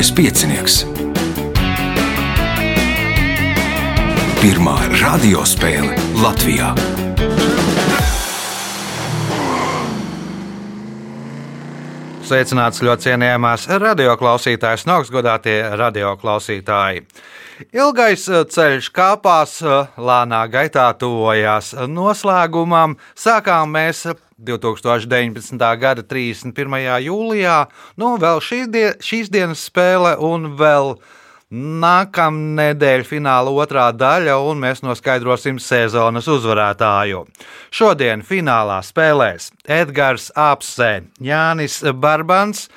Mazais piecinieks. Pirmā radiospēle Latvijā. Sveicināts ļoti cienījamās radioklausītājas, augstgadātie radioklausītāji. Ilgais eh, ceļš kāpās, eh, lēnā gaitā tuvojās noslēgumam. Sākām mēs 2019. gada 31. jūlijā, nu vēl šī die, šīs dienas spēle un vēl Nākamā nedēļa fināla otrā daļa, un mēs noskaidrosim sezonas uzvarētāju. Šodien finālā spēlēs Edgars Apse, Jānis Barbans,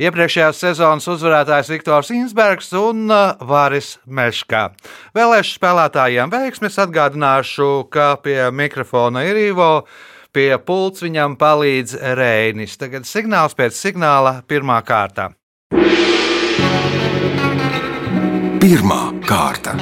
iepriekšējās sezonas uzvarētājs Viktors Insbergs un uh, Vāris Meškā. Vēlēšu spēlētājiem veiksmes atgādināšu, ka pie mikrofona ir Ivo. Pie pults viņam palīdz Reinis. Tagad signāls pēc signāla pirmā kārta. Pirmā kārta.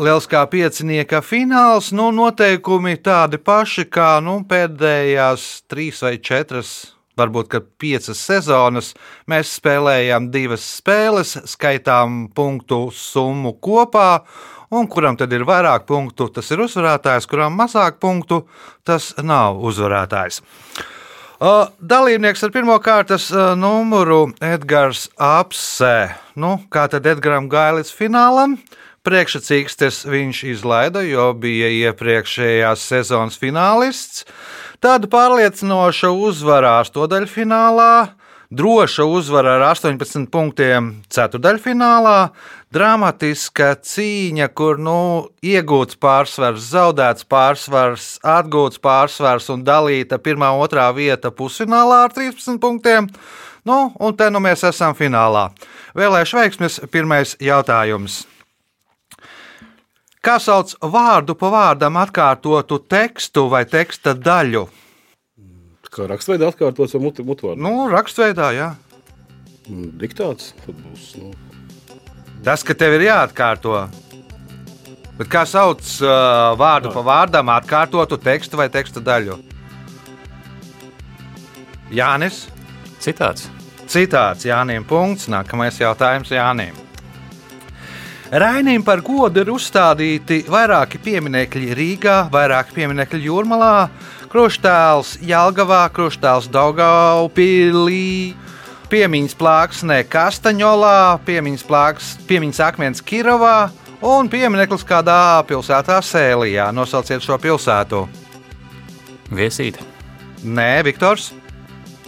Lieliskā piecinieka fināls, nu, noteikumi tādi paši kā nu, pēdējās trīs vai četras, varbūt piecas sezonas. Mēs spēlējām divas spēles, skaitām punktu summu kopā, un kuram tad ir vairāk punktu, tas ir uzvarētājs, kuram mazāk punktu, tas nav uzvarētājs. Dalībnieks ar pirmā kārtas numuru Edgars Apse. Nu, kā tad Edgars gāja līdz finālam? Priekšsacīkstes viņš izlaida, jo bija iepriekšējās sezonas finālists. Tādu pārliecinošu uzvaru astodaļfinālā, droša uzvara ar 18 punktiem ceturdaļfinālā, dramatiska cīņa, kur nu, iegūts pārsvars, zaudēts pārsvars, atgūts pārsvars un dalīta pirmā, otrā vieta pusfinālā ar 13 punktiem. Nu, un te nu mēs esam finālā. Vēlēšu veiksmes pirmais jautājums. Kā sauc vārdu pa vārdam atkārtotu tekstu vai teksta daļu? Kā raksturveidā atkārtots ar mutu, mutvārdu? Nu, raksturveidā, jā. Diktāts. Būs, nu, Tas, ka tev ir jāatkārto. Bet kā sauc uh, vārdu pa vārdam, atkārtotu tekstu vai teksta daļu? Jānis. Citāts. Citāts Jānim. Punkts. Nākamais jautājums Jānim. Rainim par godu ir uzstādīti vairāki pieminekļi Rīgā, vairāki pieminekļi Jūrmalā, Kruštēls Jālgavā, Kruštēls Daugaupīlī piemiņas plāksnē Kastaņolā, piemiņas, plāks, piemiņas akmens Kirovā un piemineklis kādā pilsētā Sēlijā. Nosauciet šo pilsētu. Viesīte. Nē, Viktors.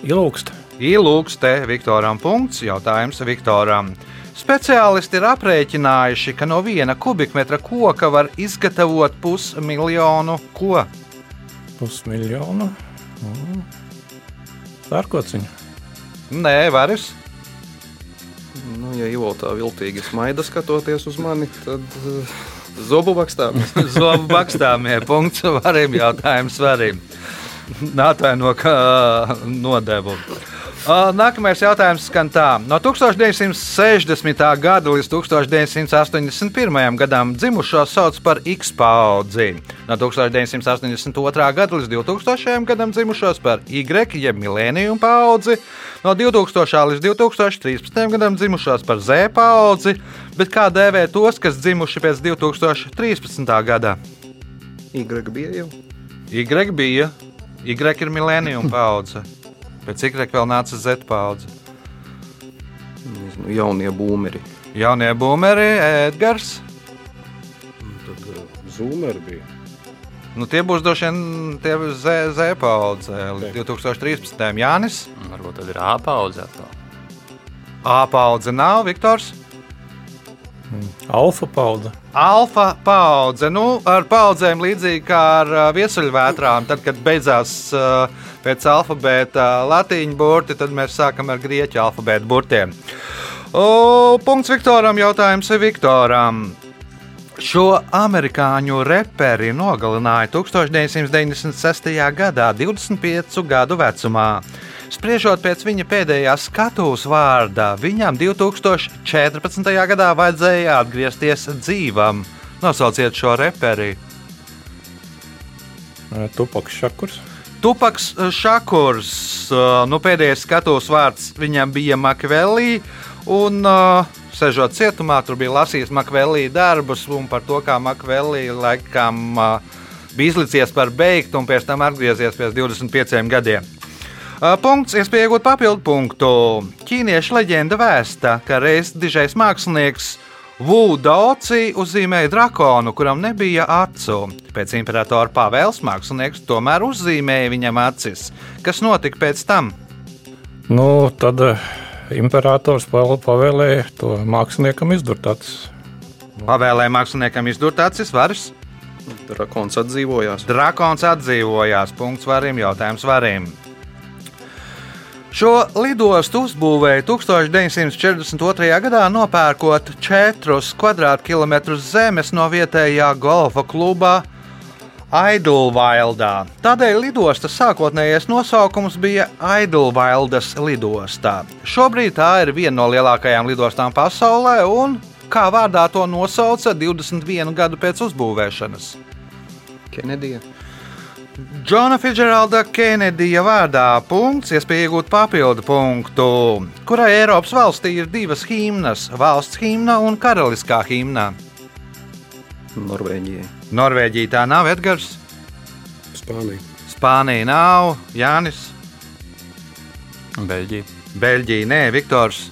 Ilūkst. Ilūkste Viktoram. Punkts. Jautājums Viktoram. Speciālisti ir aprēķinājuši, ka no viena kubikmetra koka var izgatavot pusmiljonu ko? Pusmiljonu. Mm. Sārkociņu. Nē, varas. Nu, ja Ivo tā viltīgi smaida skatoties uz mani, tad uh, zobu bakstām. zobu bakstām ir punkts varim, jautājums varim. Atvaino, ka nodevu. Nākamais jautājums skan tā. No 1960. gada līdz 1981. gadam dzimušo sauc par X paudzi. No 1982. gada līdz 2000. gadam dzimušos par Y, jeb milēniju paudzi. No 2000. līdz 2013. gadam dzimušos par Z paudzi. Bet kā dēvē tos, kas dzimuši pēc 2013. gada? Y bija jau. Y bija. Y ir milēniju paudze. Pēc cik reka vēl nāca Z paudze? Jaunie būmeri. Jaunie būmeri, Edgars. Tad uh, zūmeri bija. Nu, tie būs droši vien tie Z, Z paudze līdz 2013. Jānis. Varbūt tad ir A paudze atkal. A paudze nav, Viktors. Alfa paudze. Alfa paudze. Nu, ar paudzēm līdzīgi kā ar viesuļvētrām. Tad, kad beidzās pēc alfabēta latīņu burti, tad mēs sākam ar grieķu alfabēta burtiem. O, punkts Viktoram. Jautājums Viktoram. Šo amerikāņu reperi nogalināja 1996. gadā, 25 gadu vecumā. Spriežot pēc viņa pēdējā skatuves vārda, viņam 2014. gadā vajadzēja atgriezties dzīvam. Nosauciet šo reperi. Tupaks Šakurs. Tupaks Šakurs, nu, pēdējais skatos vārds viņam bija Makvelī. Un, uh, Sežot cietumā, tur bija lasījis Makvelī darbus un par to, kā Makvelī laikam uh, bija izlicies par beigtu un pēc tam atgriezies pēc 25 gadiem. Uh, Punkts, iespēja iegūt papildu punktu. Ķīniešu leģenda vēsta, ka reiz dižais mākslinieks Wu Daoci uzzīmēja drakonu, kuram nebija acu. Pēc imperatora pavēles mākslinieks tomēr uzzīmēja viņam acis. Kas notika pēc tam? Nu, tad eh, imperators pav- pavēlēja to māksliniekam izdurt acis. Pavēlēja māksliniekam izdurt acis varas. Drakons atdzīvojās. Drakons atdzīvojās. Punkts varim, jautājums varim. Šo lidostu uzbūvēja 1942. gadā, nopērkot 4 km2 zemes no vietējā golfa kluba Idlevildā. Tādēļ lidostas sākotnējais nosaukums bija Idlevildas lidostā. Šobrīd tā ir viena no lielākajām lidostām pasaulē, un kā vārdā to nosauca 21 gadu pēc uzbūvēšanas. Kenedija. Džona Fitzgeralda Kenedija vārdā punkts, iespēja iegūt papildu punktu, kurai Eiropas valstī ir divas himnas - valsts himna un karaliskā himna. Norvēģijai. Norvēģija tā nav Edgars, Spānija. Spānija nav Jānis, Beļģija. Beļģija nē, Viktors.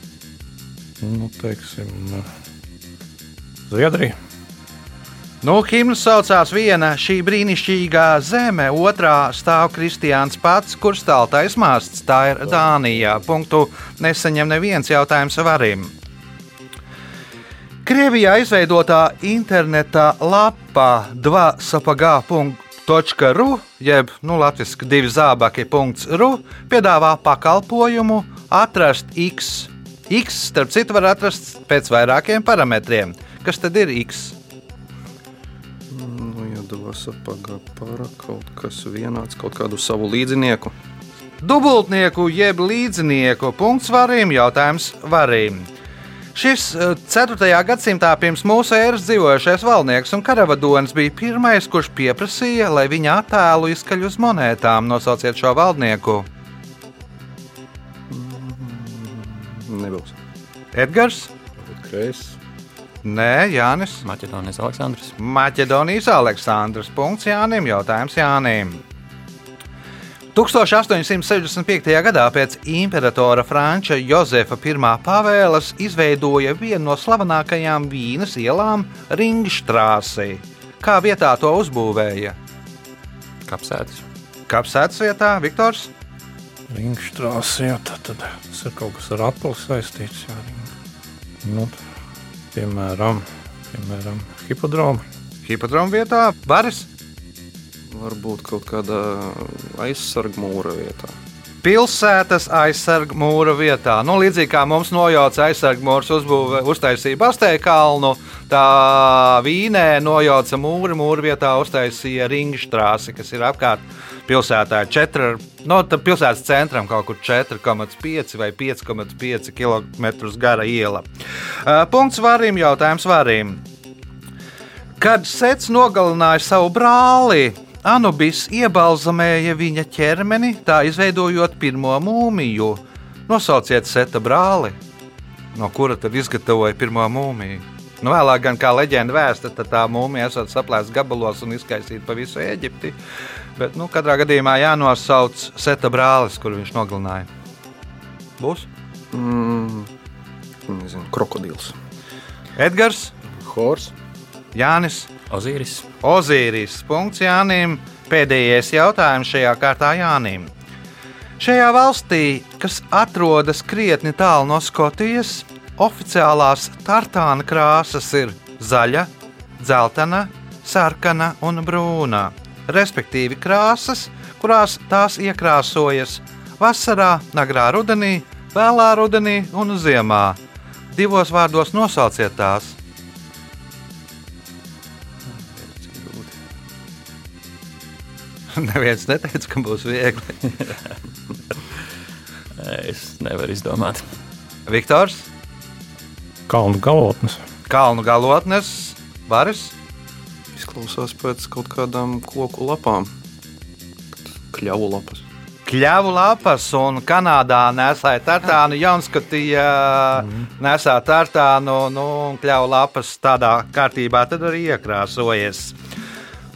Nu, teiksim, Zviedrija. Nu, himna saucās viena šī brīnišķīgā zeme, otrā stāv Kristiāns pats, kurš stāvtais māsts. Tā ir Dānija. Punktu nesaņem neviens jautājums varim. Krievijā izveidotā interneta lapa 2sapagā.ru, jeb nu, latviešu divi zābaki.ru, piedāvā pakalpojumu atrast X. X, starp citu, var atrast pēc vairākiem parametriem. Kas tad ir X? Apakā para kaut kas vienāds, kaut kādu savu līdzinieku. Dubultnieku jeb līdzinieku punkts varim, jautājums varim. Šis eh, 4. gadsimtā pirms mūsu ēras dzīvojošais valdnieks un karavadonis bija pirmais, kurš pieprasīja, lai viņa attēlu izkaļ uz monētām. Nosauciet šo valdnieku. Nebūs. Edgars, kreis. Nē, Jānis, Maķedonijas Aleksandrs. Maķedonijas Aleksandrs. Punkts Jānim, jautājums Jānim. 1865. gadā pēc imperatora Franča Jozefa I pavēles izveidoja vienu no slavenākajām Vīnes ielām - Ringstrāsi. Kā vietā to uzbūvēja? Kapsētas. Kapsētas vietā, Viktors. Ringstrāse, jā, tad, tad ir kaut kas ar apli saistīts. Jā, nu, piemēram, piemēram hipodromu. Hipodroma vietā, Baris. Varbūt kaut kādā aizsargu mūra vietā. Pilsētas aizsargu mūra vietā. Nu, līdzīgi kā mums nojauca aizsargu mūrs, uzbūve, uztaisīja Bastēju kalnu, tā Vīnē nojauca mūri, mūra vietā uztaisīja Ringstrāsi, kas ir apkārt pilsētā. Četri, no tā pilsētas centram kaut kur 4,5 vai 5,5 km gara iela. Uh, Punkts varim, jautājums varim. Kad Sets nogalināja savu brāli, Anubis iebalzamēja viņa ķermeni, tā izveidojot pirmo mūmiju. Nosauciet Seta brāli, no kura tad izgatavoja pirmo mūmiju. Nu, vēlāk, gan kā leģenda vēsta, tad tā mūmija esat saplēsta gabalos un izkaisīta pa visu Eģipti. Bet, nu, katrā gadījumā jānosauc Seta brālis, kuru viņš nogalināja. Būs Mm, nezinu, krokodils. Edgars, Hors. Jānis. Ozīris. Ozīris. Punkts Jānim. Pēdējais jautājums šajā kārtā Jānim. Šajā valstī, kas atrodas krietni tālu no Skotijas, oficiālās tartāna krāsas ir zaļa, dzeltena, sarkana un brūna. Respektīvi krāsas, kurās tās iekrāsojas vasarā, agrā rudenī, vēlā rudenī un ziemā. Divos vārdos nosauciet tās. Neviens neteica, ka būs viegli. Es nevaru izdomāt. Viktors, Kalnu galotnes. kalnu galotnes, varas. Izklausās pēc kaut kādām koku lapām. Kļavu lapas. Kļavu lapas un Kanādā nesāja tartānu, Jaunskatījā nesā tartānu, nu, un kļavu lapas tādā kārtībā tad arī iekrāsojies.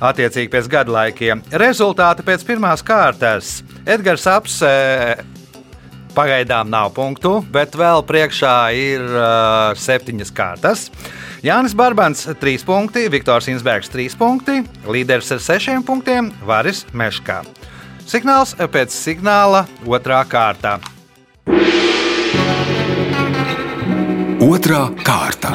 Attiecīgi pēc gadu laikiem. Rezultāti pēc pirmās kārtas. Edgars Apse pagaidām nav punktu, bet vēl priekšā ir uh, septiņas kārtas. Jānis Barbans 3 punkti, Viktors Insbergs 3 punkti, līderis ar 6 punktiem Varis Meškā. Signāls pēc signāla otrā kārta. Otra kārta.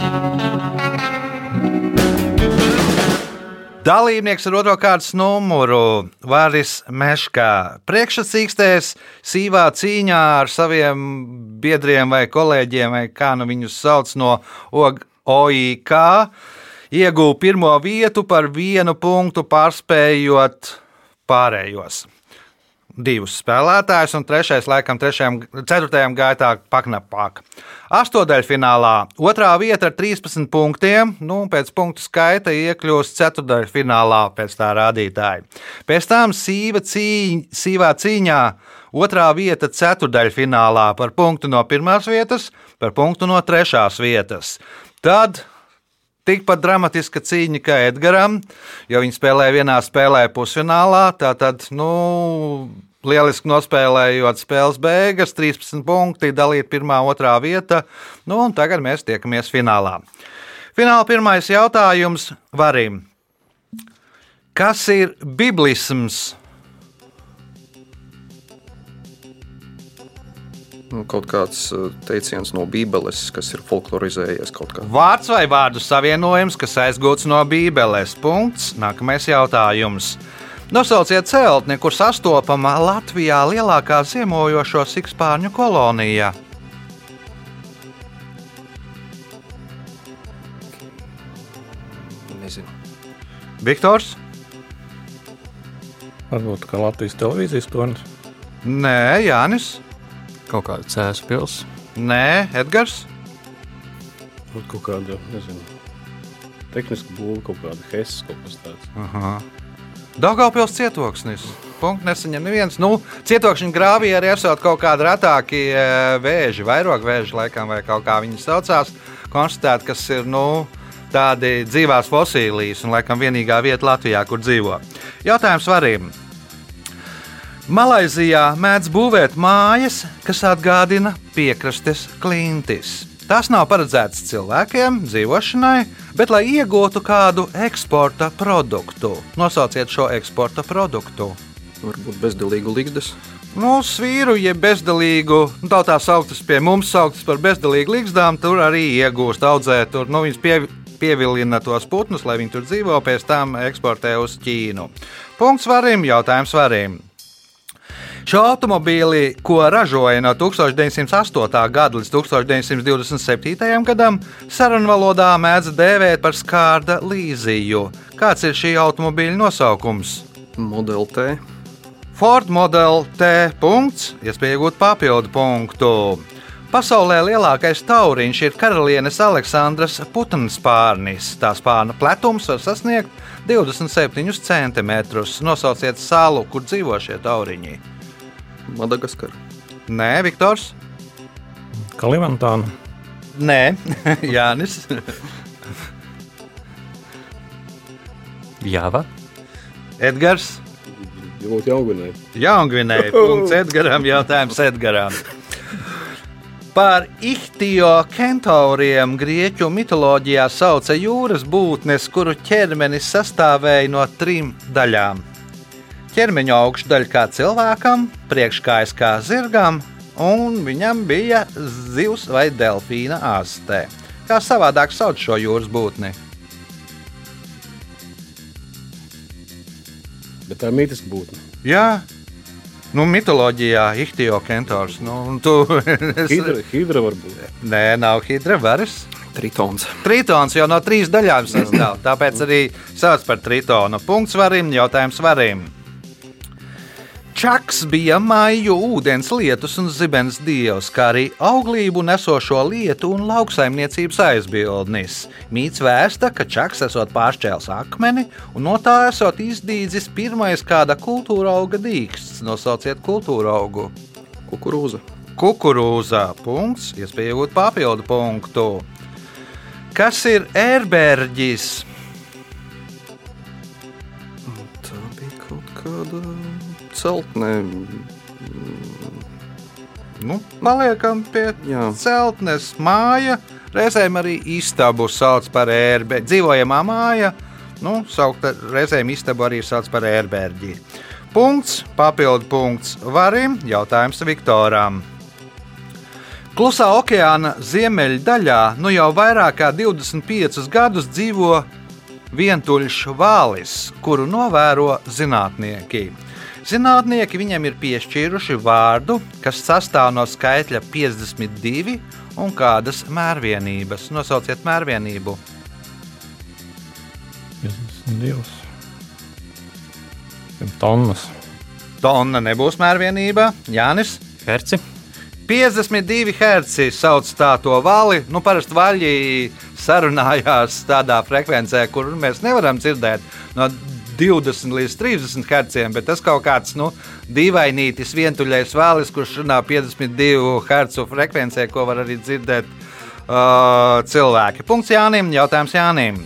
Dalībnieks ar otro kārtas numuru Vāris Meškā. Priekšsacīkstēs sīvā cīņā ar saviem biedriem vai kolēģiem, vai kā nu viņus sauc no OIK, ieguva pirmo vietu par vienu punktu, pārspējot pārējos. Divus spēlētājus, un trešais, laikam, trešajam, ceturtajam gaitā paknapāk. Astotdaļfinālā otrā vieta ar 13 punktiem, nu, pēc punktu skaita iekļūst ceturdaļfinālā pēc tā rādītāja. Pēc tam sīva cīņ, sīvā cīņā otrā vieta ceturdaļfinālā par punktu no pirmās vietas, par punktu no trešās vietas. Tad tikpat dramatiska cīņa kā Edgars, jo viņi spēlēja vienā spēlē pusfinālā. Tātad, nu, lieliski nospēlējot spēles beigas, 13 punkti, dalīt pirmā, otrā vieta. Nu, tagad mēs tiekamies finālā. Fināla pirmais jautājums Varim. Kas ir biblisms? Nu, kaut kāds uh, teiciens no Bībeles, kas ir folklorizējies kaut kā. Vārds vai vārdu savienojums, kas aizgūts no Bībeles. Punkts. Nākamais jautājums. Nosauciet celtni, kur sastopama Latvijā lielākā ziemojošo sikspārņu kolonija. Nezinu. Viktors? Varbūt kā Latvijas televīzijas tornis. Nē, Jānis. Kaut kāda cēsu pilsēta. Nē, Edgars. Būt kaut kāda, nezinu, tehniska būva, kaut kāda hesa, kaut kas tāds. Daugaupils cietoksnis. Punkts nesaņem neviens. Nu, cietokšņa grāvī arī esot kaut kādi retākie eh, vēži, vairogvēži, laikam, vai kaut kā viņi saucās. Konstatēt, kas ir, nu, tādi dzīvās fosilijas un, laikam, vienīgā vieta Latvijā, kur dzīvo. Jautājums varim. Malaizijā mēdz būvēt mājas, kas atgādina piekrastes klintis. Tās nav paredzētas cilvēkiem, dzīvošanai, bet lai iegūtu kādu eksporta produktu. Nosauciet šo eksporta produktu. Varbūt bezdelīgu līgdes. Nu, svīru, jeb bezdalīgu, nu, tā tā sauktas pie mums, sauktas par bezdalīgu līgzdām, tur arī iegūst, audzē tur, nu, viņas pie, pievilina tos putnus, lai viņi tur dzīvo, pēc tam eksportē uz Ķīnu. Punkts varim, jautājums varim. Šo automobīli, ko ražoja no 1908. gada līdz 1927. gadam, sarunvalodā mēdz dēvēt par skārda līziju. Kāds ir šī automobīļa nosaukums? Model T. Ford Model T. Punkts, iespēja iegūt papildu punktu. Pasaulē lielākais tauriņš ir karalienes Aleksandras putnas spārnis. Tā spārna platums var sasniegt 27 cm. Nosauciet salu, kur dzīvo šie tauriņi. Madagaskara. Nē, Viktors. Kalimantāna. Nē, Jānis. Jāva. Edgars. Ļoti jaungunē. Jaungvinēja. Punkts Edgaram. Jautājums Edgaram. Par ihtio kentauriem grieķu mitoloģijā sauca jūras būtnes, kuru ķermenis sastāvēja no trim daļām. Ķermeņa augšdaļa kā cilvēkam, priekškājas kā zirgam, un viņam bija zivs vai delfīna ārstē. Kā savādāk sauc šo jūras būtni? Bet tā ir mītiska būtne. Jā, nu, mitoloģijā ihtio kentors. Nu, tu, es, Hidra, hidra var būt. Nē, nav hidra varas. Tritons. Tritons jau no trīs daļām sastāv. Tāpēc arī sauc par tritonu. Punkts varim, jautājums varim. Čaks bija maiju ūdens, lietus un zibens dievs, kā arī auglību nesošo lietu un lauksaimniecības aizbildnis. Mīts vēsta, ka Čaks esot pāršķēlis akmeni un no tā esot izdīdzis pirmais kāda kultūra auga dīksts. Nosauciet kultūra augu. Kukurūza. Kukurūzā punkts, iespēja iegūt papildu punktu. Kas ir ērberģis? Tā bija kaut kāda celtne. Nu, paliekam pie Jā. celtnes māja. Reizēm arī istabu sauc par ērberģi. Dzīvojamā māja, nu, saukta reizēm istabu arī sauc par ērberģi. Punkts, papildu punkts varim, jautājums Viktoram. Klusā okeāna ziemeļdaļā nu jau vairāk kā 25 gadus dzīvo vientuļš vālis, kuru novēro zinātnieki. Zinātnieki viņam ir piešķīruši vārdu, kas sastāv no skaitļa 52 un kādas mērvienības. Nosauciet mērvienību. 52. Tonnas. Tonna nebūs mērvienība. Jānis. Herci. 52 herci sauc tā to vali. Nu, parasti vaļi sarunājās tādā frekvencē, kur mēs nevaram dzirdēt no 20 līdz 30 herciem, bet tas kaut kāds nu, dīvainītis, vientuļais valis, kurš runā 52 hercu frekvencē, ko var arī dzirdēt uh, cilvēki. Punkts Jānim, jautājums Jānim.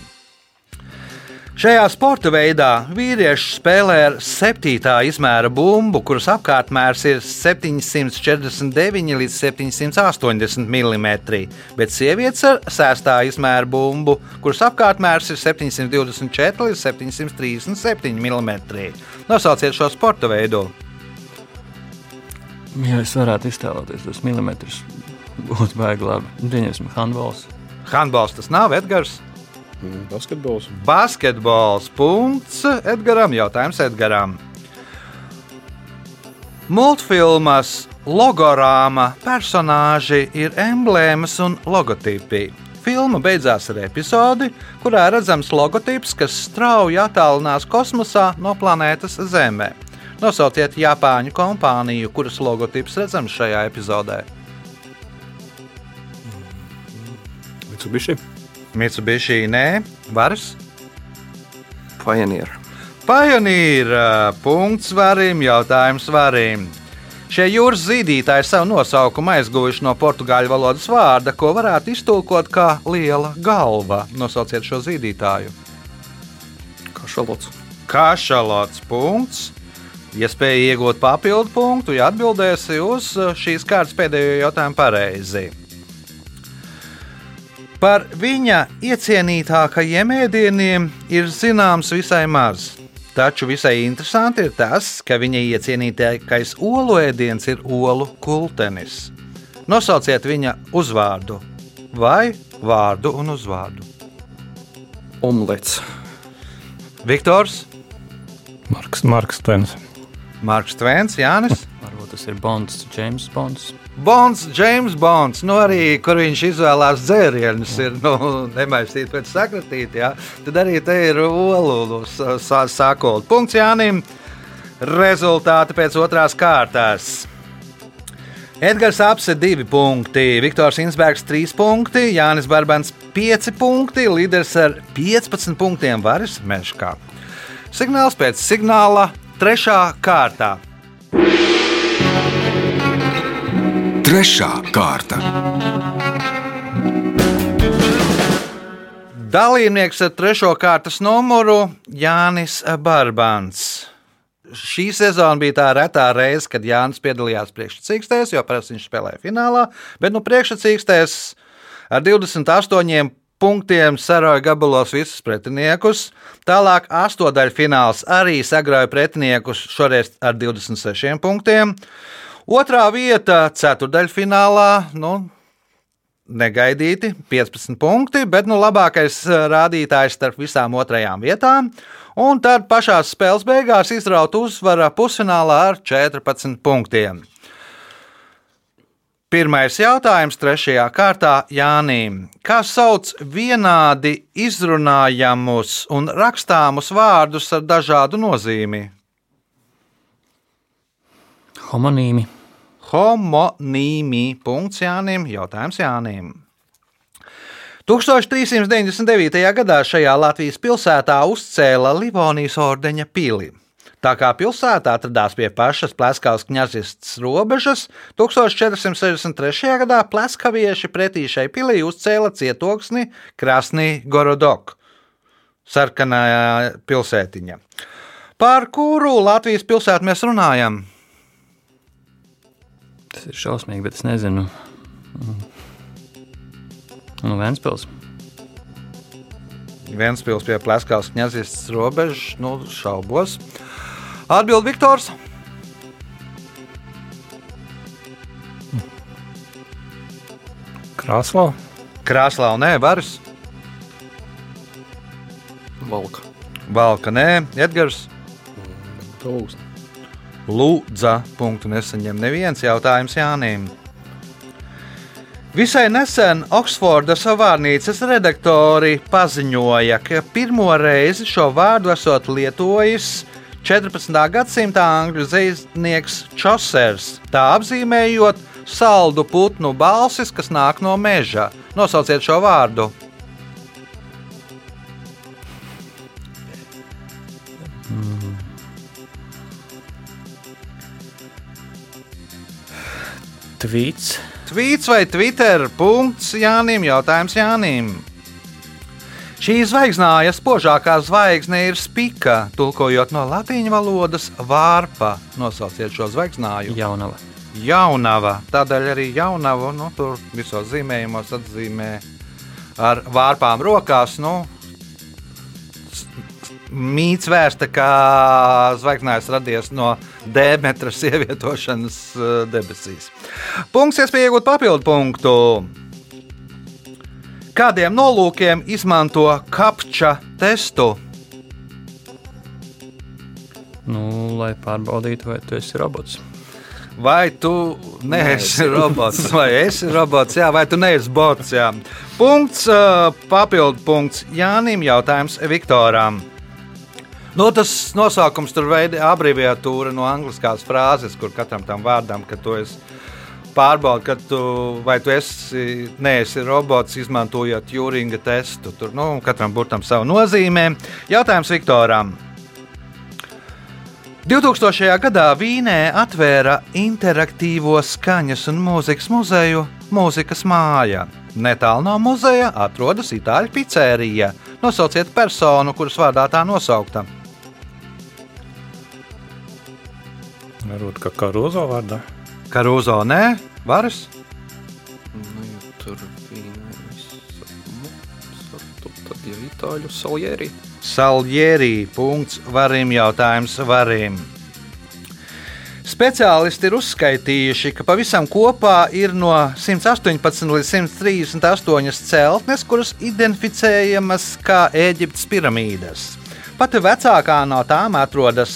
Šajā sporta veidā vīrieši spēlē ar septītā izmēra bumbu, kuras apkārtmērs ir 749 līdz 780 mm, bet sievietes ar sestā izmēra bumbu, kuras apkārtmērs ir 724 līdz 737 mm. Nosauciet šo sporta veidu. Ja es varētu iztēloties tos milimetrus, būtu baigi labi. Pieņemsim, handbols. Handbols tas nav Edgars. Mm, Basketbols. Basketbols. Punkts Edgaram. Jautājums Edgaram. Multfilmas logorāma personāži ir emblēmas un logotipi. Filma beidzās ar epizodi, kurā redzams logotips, kas strauji attālinās kosmosā no planētas Zemē. Nosauciet Japāņu kompāniju, kuras logotips redzams šajā epizodē. Mitsubishi. Mitsubishi nē, Varas. Pioneer. Pioneer. Punkts varim, jautājums varim. Šie jūras zīdītāji savu nosaukumu aizguvuši no portugāļu valodas vārda, ko varētu iztulkot kā liela galva. Nosauciet šo zīdītāju. Kašalots. Kašalots. Punkts. Iespēja iegūt papildu punktu, ja atbildēsi uz šīs kārtas pēdējo jautājumu pareizi. Par viņa iecienītākajiem ēdieniem ir zināms visai maz. Taču visai interesanti ir tas, ka viņa iecienītākais olu ēdiens ir olu kultenis. Nosauciet viņa uzvārdu vai vārdu un uzvārdu. Omlets. Viktors, Marks, Marks Tvens. Marks Tvens, Jānis. Varbūt tas ir Bonds, James Bonds. Bonds, James Bonds, nu arī kur viņš izvēlās dzērienus, ir nu, nemaisīt pēc sakritīte. Ja? Tad arī te ir olu sākot. Punkts Jānim. Rezultāti pēc otrās kārtas. Edgars Apse 2 punkti, Viktors Insbergs 3 punkti, Jānis Barbans 5 punkti, līderis ar 15 punktiem Varis Meškā. Signāls pēc signāla trešā kārtā. Trešā kārta. Dalībnieks ar trešo kārtas numuru Jānis Barbans. Šī sezona bija tā retā reize, kad Jānis piedalījās priekšsacīkstēs, jo parasti viņš spēlēja finālā, bet nu priekšsacīkstēs ar 28 punktiem saroja gabalos visus pretiniekus. Tālāk astotdaļfināls arī sagrauja pretiniekus šoreiz ar 26 punktiem. Otrā vieta ceturdaļfinālā. Nu, Negaidīti 15 punkti, bet nu, labākais rādītājs starp visām otrajām vietām. Un tad pašā spēles beigās izraut uzvara pusfinālā ar 14 punktiem. Pirmais jautājums trešajā kārtā Jānim. Kā sauc vienādi izrunājamus un rakstāmus vārdus ar dažādu nozīmi? Homonīmi. Homonīmi. Punkts Jānim. Jautājums Jānim. 1399. gadā šajā Latvijas pilsētā uzcēla Livonijas ordeņa pili. Tā kā pilsētā atradās pie pašas Pleskavas kņazistas robežas, 1463. gadā pleskavieši pretī šai pilī uzcēla cietoksni Krasnī Gorodok, sarkanā pilsētiņa. Par kuru Latvijas pilsētu mēs runājam? Tas ir šausmīgi, bet es nezinu. Nu, Vēnspils. Vienspils pie Pleskavas kņazistas robežas, nu, šaubos. Atbild Viktors. Krāslā. Krāslā un nē, varas. Valka. Valka, nē, Edgars. Tūkst. Lūdza, punktu nesaņem neviens jautājums Jānim. Visai nesen Oksfordas vārnīcas redaktori paziņoja, ka pirmo reizi šo vārdu esot lietojis 14. gadsimta angļu zvejnieks Čosers, tā apzīmējot saldu putnu balsis, kas nāk no meža. Nosauciet šo vārdu. Tvīts. Tvīts vai Twitter? Punkts Jānim. Jautājums Jānim. Šī zvaigznāja spožākā zvaigzne ir spika, tulkojot no latīņu valodas vārpa. Nosauciet šo zvaigznāju. Jaunava. Jaunava. Tādēļ arī jaunava nu, tur visos zīmējumos atzīmē ar vārpām rokās. Nu, Mīts vērsta, ka zvaigznājs radies no Demetras ievietošanas eh, debesīs. Punkts, iespēja iegūt papildu punktu. Kādiem nolūkiem izmanto kapča testu? Nu, lai pārbaudītu, vai tu esi robots. Vai tu neesi robots, vai esi robots, jā, vai tu neesi bots? Jā. Punkts, ā, papildu punkts Jānim, jautājums Viktoram. Nu, tas nosaukums tur veidā abreviatūra no angliskās frāzes, kur katram tam vārdam, ka tu esi pārbaudi, ka tu, vai tu esi, neesi robots, izmantojot Jūringa testu. Tur nu, katram burtam savu nozīmē. Jautājums Viktoram. 2000. gadā Vīnē atvēra interaktīvo skaņas un mūzikas muzeju Mūzikas māja. Netālu no muzeja atrodas itāļu pizzerija. Nosauciet personu, kuras vārdā tā nosaukta. Varbūt kā Karuzo vārdā. Karuzo, nē, varas. Nu, ja tur vīnēs Mozartu, tad ja itāļu saljēri. Saljērī. Punkts varim jautājums varim. Speciālisti ir uzskaitījuši, ka pavisam kopā ir no 118 līdz 138 celtnes, kuras identificējamas kā Eģiptes piramīdas. Pati vecākā no tām atrodas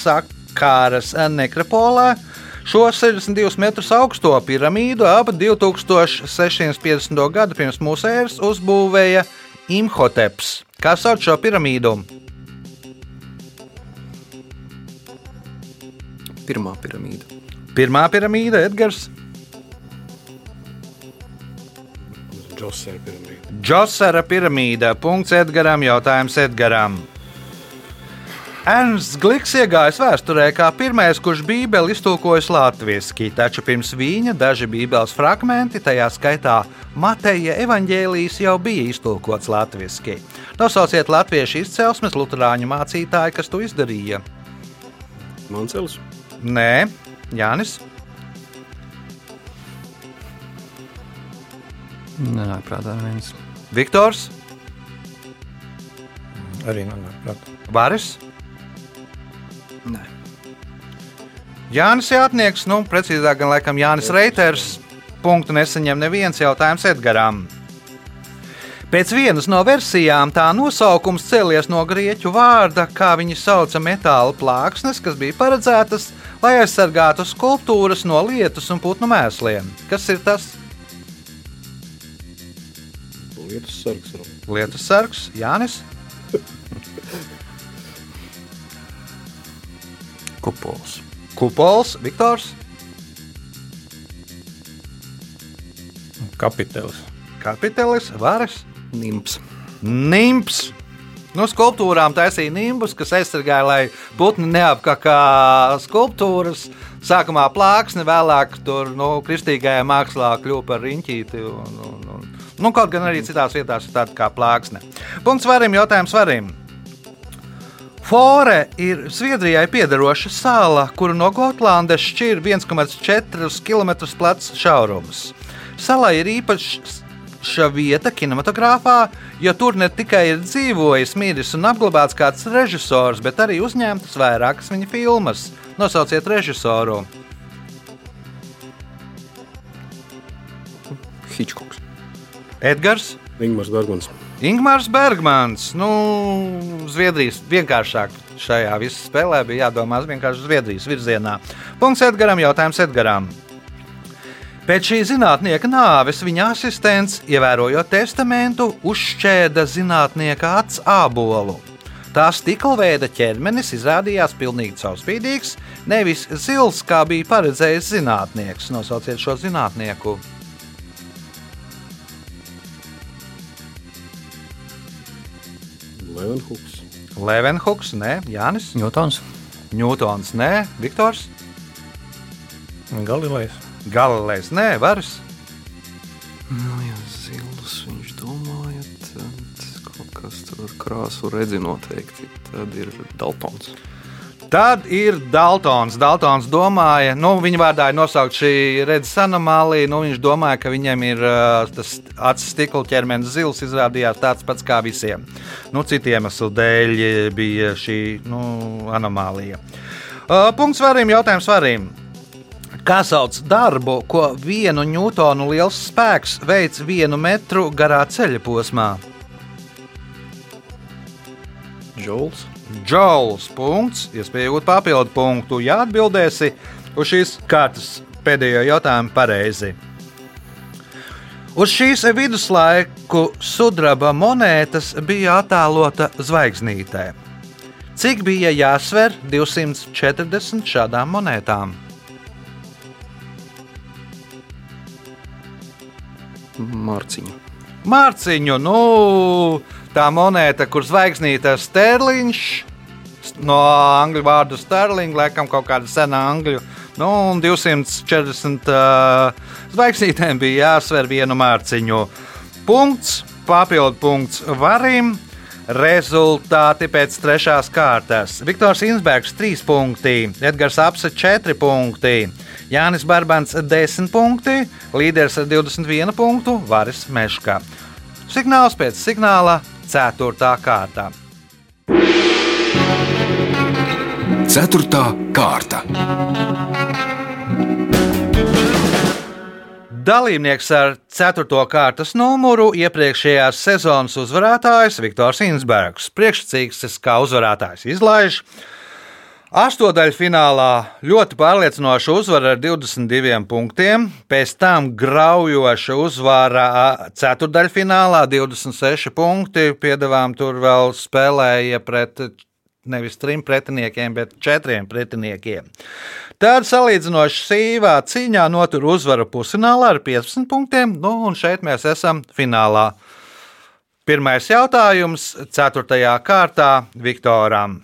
Sakāras nekropolē. Šo 62 metrus augsto piramīdu ap 2650. gadu pirms mūsu ēras uzbūvēja Imhoteps. Kā sauc šo piramīdu? Pirmā piramīda. Pirmā piramīda, Edgars, Džosera piramīda. Džosera piramīda. Punkts Edgaram, jautājums Edgaram. Ernsts Gliks iegājis vēsturē kā pirmais, kurš Bībeli iztulkojis latviešu, taču pirms viņa daži Bībeles fragmenti, tajā skaitā Mateja evaņģēlijas, jau bija iztulkots latviešu. Nosauciet latviešu izcelsmes luterāņu mācītāju, kas to izdarīja. Mancels. Nē, Jānis. Nenāk prātā neviens. Viktors, Arī nenāk prātā. Varis, Nē. Jānis Jātnieks, nu, precīzāk, gan laikam Jānis Reiters. Punktu nesaņem neviens jautājums Edgaram. Pēc vienas no versijām tā nosaukums cēlies no grieķu vārda, kā viņi sauca metāla plāksnes, kas bija paredzētas, lai aizsargātu skulptūras no lietus un putnu mēsliem. Kas ir tas? Lietus sargs. Lietus sargs, Jānis, Kupols. Kupols, Viktors. Kapitālis. Kapitālis, varas, nimps. Nimps. No skulptūrām taisīja nimbus, kas aizsargāja, lai putni neapkakā skulptūras. Sākumā plāksne, vēlāk tur nu, kristīgajā mākslā kļuva par riņķīti. Un, un, un. Nu, kaut gan arī citās vietās ir tāda kā plāksne. Punkts varam, jautājums varam. Fore ir Zviedrijai piederoša sala, kuru no Gotlandes šķir 1,4 km plats šaurums. Salai ir īpaša vieta kinematogrāfā, jo tur ne tikai ir dzīvojis, miris un apglabāts kāds režisors, bet arī uzņemtas vairākas viņa filmas. Nosauciet režisoru. Hitchcocks. Edgars, Ingmars Bergmans. Ingūns Bergmans. Nu, Zviedrijas vienkāršāk šajā visā spēlē bija jādomā vienkārši Zviedrijas virzienā. Punkts Edgaram, jautājums Edgaram. Pēc šī zinātnieka nāves viņa asistents, ievērojot testamentu, uzšķēda zinātnieka acu ābolu. Tā stiklveida ķermenis izrādījās pilnīgi caurspīdīgs, nevis zils, kā bija paredzējis zinātnieks. Nosauciet šo zinātnieku. Levenhuks. Levenhuks, nē, Jānis, Ņūtons. Ņūtons, nē, Viktors, Galilejs. Galilejs, nē, Varas, Nu, ja zilus viņš domāja, tad kaut kas tur krāsu redzi noteikti. Tad ir Daltons. Tad ir Daltons. Daltons domāja, nu, viņa vārdā ir nosaukt šī redzes anomālija. Nu, viņš domāja, ka viņam ir uh, tas acu stikla ķermenis zils, izrādījās tāds pats kā visiem. Nu, citu iemeslu dēļ bija šī nu, anomālija. Uh, punkts svarīm, jautājums svarīm. Kā sauc darbu, ko vienu ņūtonu liels spēks veids vienu metru garā ceļa posmā? Džols. Džauls. Punkts. Iespēja iegūt papildu punktu, ja atbildēsi uz šīs kārtas pēdējo jautājumu pareizi. Uz šīs viduslaiku sudraba monētas bija attēlota zvaigznītē. Cik bija jāsver 240 šādām monētām? Mārciņa. Mārciņu, nu, tā monēta, kur zvaigznīte ir sterliņš, no angļu vārdu sterling, laikam kaut kāda sena angļu. Nu, un 240 uh, zvaigznītēm bija jāsver vienu mārciņu. Punkts, papildu punkts varim. Rezultāti pēc trešās kārtas. Viktors Insbergs 3 punkti, Edgars Apse 4 punkti, Jānis Barbans 10 punkti, līderis ar 21 punktu Varis Meškā. Signāls pēc signāla 4. kārtā. Ceturtā kārta. Dalībnieks ar 4. kārtas numuru iepriekšējās sezonas uzvarētājs Viktors Insbergs. Priekšsacīgs kā uzvarētājs izlaiž. Astotdaļfinālā ļoti pārliecinoša uzvara ar 22 punktiem, pēc tam graujoša uzvara ceturdaļfinālā 26 punkti. Piedevām tur vēl spēlēja pret nevis trim pretiniekiem, bet četriem pretiniekiem. Tad salīdzinoši sīvā cīņā notur uzvaru pusfinālā ar 15 punktiem, nu un šeit mēs esam finālā. Pirmais jautājums, 4. kārtā Viktoram.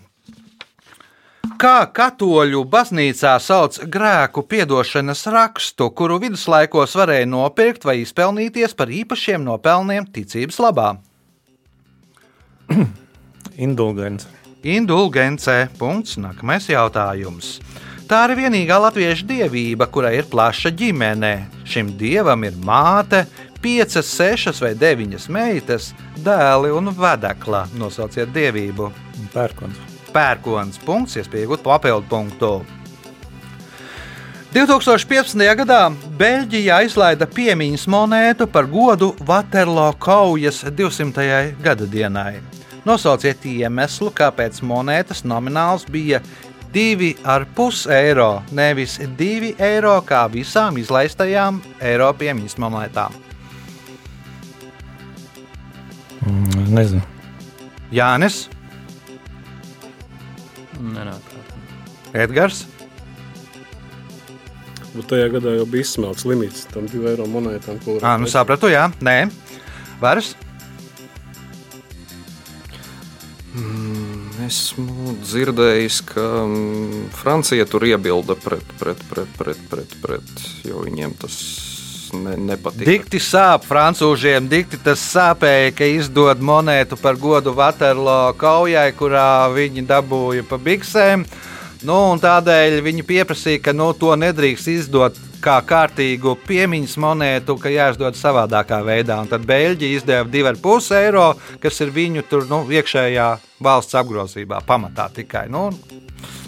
Kā katoļu baznīcā sauc grēku piedošanas rakstu, kuru viduslaikos varēja nopirkt vai izpelnīties par īpašiem nopelniem ticības labā? Indulgence. Indulgence. Punkts. Nākamais jautājums. Tā ir vienīgā latviešu dievība, kurai ir plaša ģimene. Šim dievam ir māte, piecas, sešas vai deviņas meitas, dēli un vedekla. Nosauciet dievību. Pērkons. Pērkons. Punkts, iespējot papildu punktu. 2015. gadā Beļģija izlaida piemiņas monētu par godu Waterloo kaujas 200. gada dienai. Nosauciet iemeslu, kāpēc monētas nomināls bija 2,5 eiro, nevis 2 eiro kā visām izlaistajām eiro piemiņas monētām. Mm, nezinu. Jānis, Nenāk. prātā. Edgars, Bet tajā gadā jau bija izsmelts limits tam divu eiro monētām. varētu nu sapratu, jā, nē. Varas? Esmu dzirdējis, ka mm, Francija tur iebilda pret, pret, pret, pret, pret, pret jo viņiem tas ne, nepatīk. Dikti sāp francūžiem, dikti tas sāpēja, ka izdod monētu par godu Waterloo kaujai, kurā viņi dabūja pa biksēm. Nu, tādēļ viņi pieprasīja, ka nu, to nedrīkst izdot kā kārtīgu piemiņas monētu, ka jāizdod savādākā veidā. Un tad Beļģija izdeva 2,5 eiro, kas ir viņu tur, nu, iekšējā valsts apgrozībā, pamatā tikai. Nu,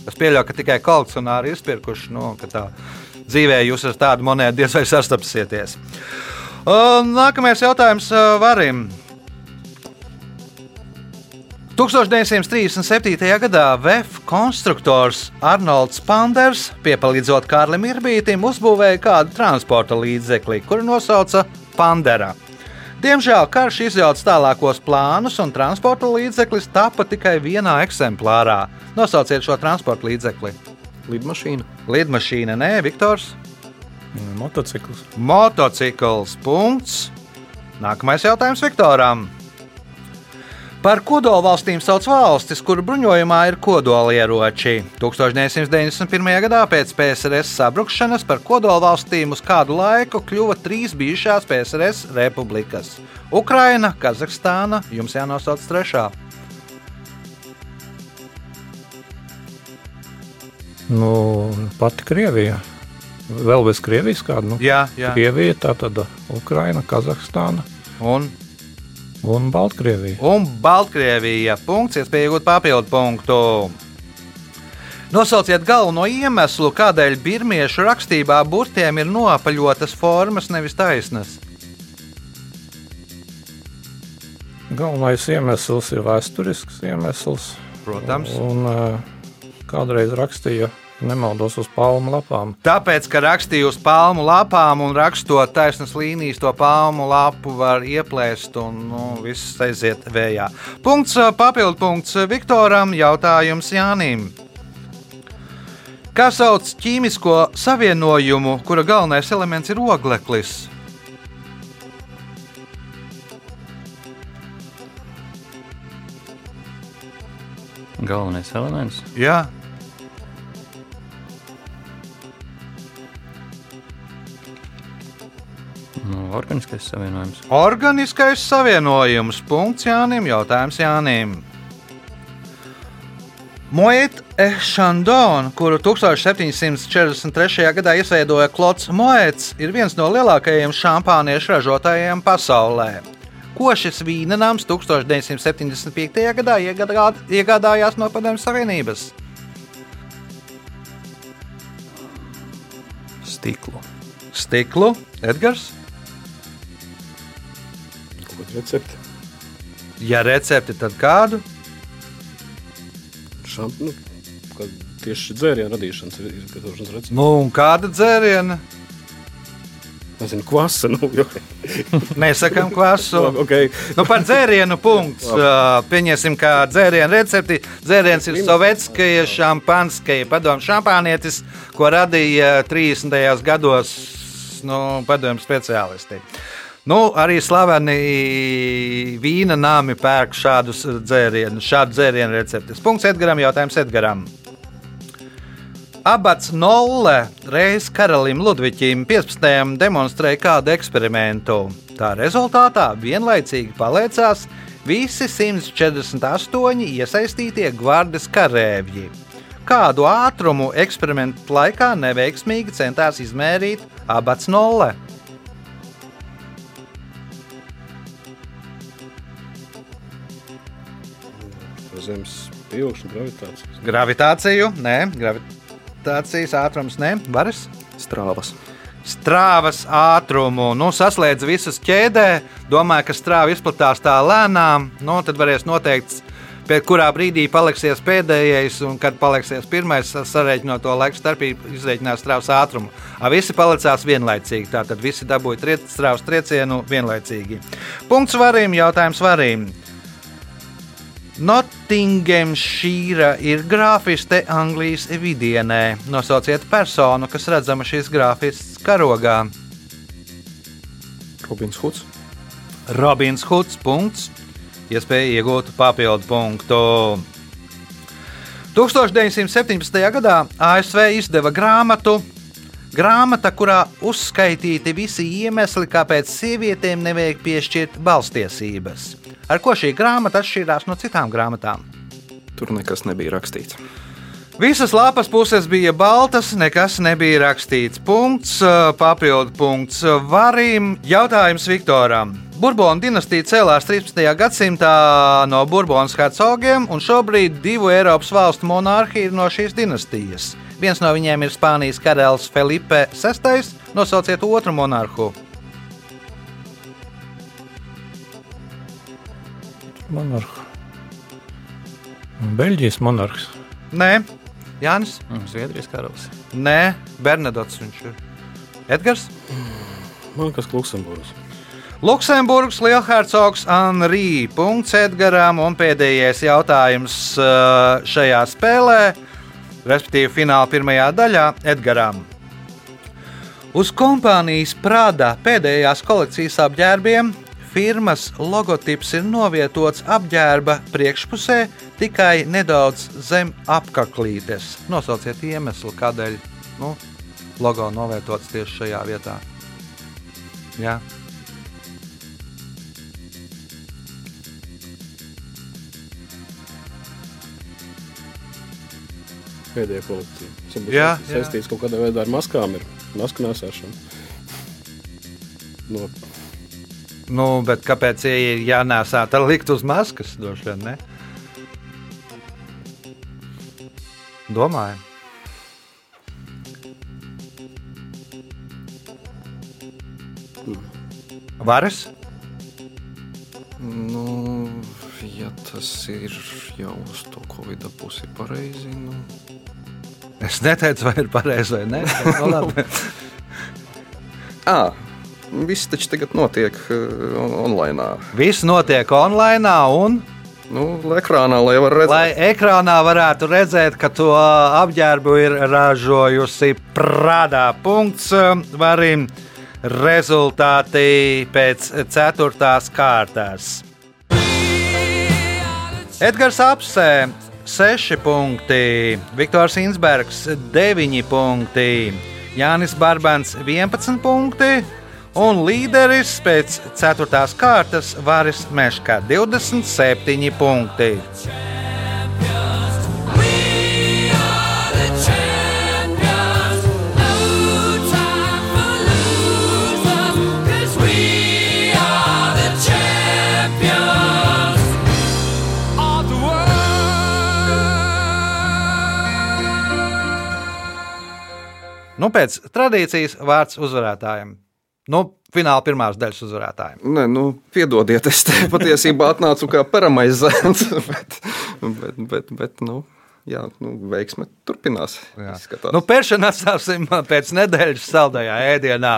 es pieļauju, ka tikai kolekcionāri izpirkuši, nu, dzīvē jūs ar tādu monētu diez vai sastapsieties. Nākamais jautājums uh, Varim. 1937. gadā VF konstruktors Arnolds Panders, piepalīdzot Kārlim Irbītam, uzbūvēja kādu transporta līdzekli, kuru nosauca Pandera. Diemžēl karš izjauca tālākos plānus, un transporta līdzeklis tapa tikai vienā eksemplārā. Nosauciet šo transporta līdzekli. Lidmašīna. Lidmašīna, nē, Viktors. Motocikls. Motocikls. Punkts. Nākamais jautājums Viktoram. Par kodolvalstīm sauc valstis, kuru bruņojumā ir kodolieroči. 1991. gadā pēc PSRS sabrukšanas par kodolvalstīm uz kādu laiku kļuva trīs bijušās PSRS republikas - Ukraina, Kazahstāna, jums jānosauc trešā. Nu, pati Krievija. Vēl bez Krievijas kāda? Nu, Jā, jā. Krievija, tā tad Ukraina, Kazahstāna Un, un Baltkrievija. un Baltkrievija. Punkts, iespēja iegūt papildu punktu. Nosauciet galveno iemeslu, kādēļ birmiešu rakstībā burtiem ir noapaļotas formas, nevis taisnas. Galvenais iemesls ir vēsturisks iemesls. Protams. Un, uh, kādreiz rakstīja, ja nemaldos, uz palmu lapām. Tāpēc, ka rakstīju uz palmu lapām un rakstot taisnas līnijas, to palmu lapu var ieplēst un nu, viss aiziet vējā. Punkts, papildu punkts Viktoram, jautājums Jānim. Kā sauc ķīmisko savienojumu, kura galvenais elements ir ogleklis? Galvenais elements. Jā, Nu, organiskais savienojums. Organiskais savienojums. Punkts Jānim. Jautājums Jānim. Moet Echandon, kuru 1743. gadā izveidoja Klods Moets, ir viens no lielākajiem šampāniešu ražotājiem pasaulē. Ko šis vīnenams 1975. gadā iegādā- iegādājās no Padomju Savienības? Stiklu. Stiklu, Edgars. Ko recepti? Ja recepti, tad kādu? Šam, nu, kā tieši dzērienu radīšanas ir izgatavošanas recepti. Nu, un kāda dzēriena? Nezinu, kvasa, nu. Nesakām kvasu. okay. Nu, par dzērienu punkts. Uh, Pieņemsim, ka dzērienu recepti. Dzēriens ir sovietskaja, šampanskaja, padomu šampānietis, ko radīja 30. gados nu, padomu speciālisti. Nu, arī slaveni vīna nami pērk šādus dzērienus, šādu dzērienu receptes. Punkts Edgaram, jautājums Edgaram. Abats Nolle reiz karalim Ludvičam 15. demonstrēja kādu eksperimentu. Tā rezultātā vienlaicīgi paliecās visi 148 iesaistītie gvardes karēvji. Kādu ātrumu eksperimentu laikā neveiksmīgi centās izmērīt abats Nolle? Zemes pieaugšana, gravitācijas. Gravitāciju, nē, gravitācijas ātrums, nē, varas. Strāvas. strāvas ātrumu. Nu, saslēdz visus ķēdē, domāju, ka strāva izplatās tā lēnām. Nu, tad varēs noteikt, pie kurā brīdī paliksies pēdējais un kad paliksies pirmais, sareiķinot to laiku starpību, izreikināt strāvas ātrumu. A, visi palicās vienlaicīgi, tātad visi dabūja triec, strāvas triecienu vienlaicīgi. Punkts varim, jautājums varim. Nottinghamšīra ir grāfiste Anglijas vidienē. Nosauciet personu, kas redzama šīs grāfistes karogā. Robins Huds. Robins Huds. Punkts. Iespēja iegūt papildu punktu. 1917. gadā ASV izdeva grāmatu. Grāmata, kurā uzskaitīti visi iemesli, kāpēc sievietēm nevajag piešķirt balstiesības. Ar ko šī grāmata atšķīrās no citām grāmatām? Tur nekas nebija rakstīts. Visas lapas puses bija baltas, nekas nebija rakstīts. Punkts, eh, papildu punkts varim. Jautājums Viktoram. Burbonu dinastija cēlās 13. gadsimtā no Burbonas hercogiem, un šobrīd divu Eiropas valstu monarhi ir no šīs dinastijas. Viens no viņiem ir Spānijas karalis Felipe VI. Nosauciet otru monarhu. Monarhu. Beļģijas monarhs. Nē, Jānis. Mm, Zviedrijas karalis. Nē, Bernadots viņš ir. Edgars. Man kas Luksemburgas. Luksemburgas lielhercogs Anrī. Punkts Edgaram un pēdējais jautājums uh, šajā spēlē, respektīvi fināla pirmajā daļā Edgaram. Uz kompānijas Prāda pēdējās kolekcijas apģērbiem firmas logotips ir novietots apģērba priekšpusē tikai nedaudz zem apaklītes. Nosauciet iemeslu, kādēļ nu, logo novietots tieši šajā vietā. Jā. Pēdējā kolekcija. Jā, saistīts kaut kādā veidā ar maskām, ir masku nesēšana. No, Nu, bet kāpēc ir jānēsā? Tad likt uz maskas, droši vien. Ne? Domāju. Varas? Nu, ja tas ir jau uz to Covid pusi pareizi, nu, Es neteicu, vai ir pareizi vai nē. Nu, labi. à, viss taču tagad notiek uh, online. Viss notiek online, un Nu, ekrānā, lai lai ekrānā varētu redzēt, ka to apģērbu ir ražojusi Prādā. Punkts varim rezultāti pēc ceturtās kārtas. Edgars Apsē 6 punkti, Viktors Insbergs 9 punkti, Jānis Barbans 11 punkti un līderis pēc 4. kārtas Vāris Meškā 27 punkti. Nu, pēc tradīcijas vārds uzvarētājiem. Nu, fināla pirmās daļas uzvarētājiem. Nē, nu, piedodiet, es te patiesībā atnācu kā paramais zēns. Bet, bet, bet, bet nu, jā, nu, veiksme turpinās. Nu, Pēršana atstāsim pēc nedēļas saldajā ēdienā.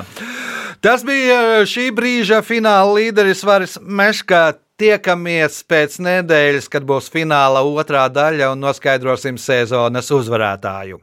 Tas bija šī brīža fināla līderis Varis Meškā. Tiekamies pēc nedēļas, kad būs fināla otrā daļa un noskaidrosim sezonas uzvarētāju.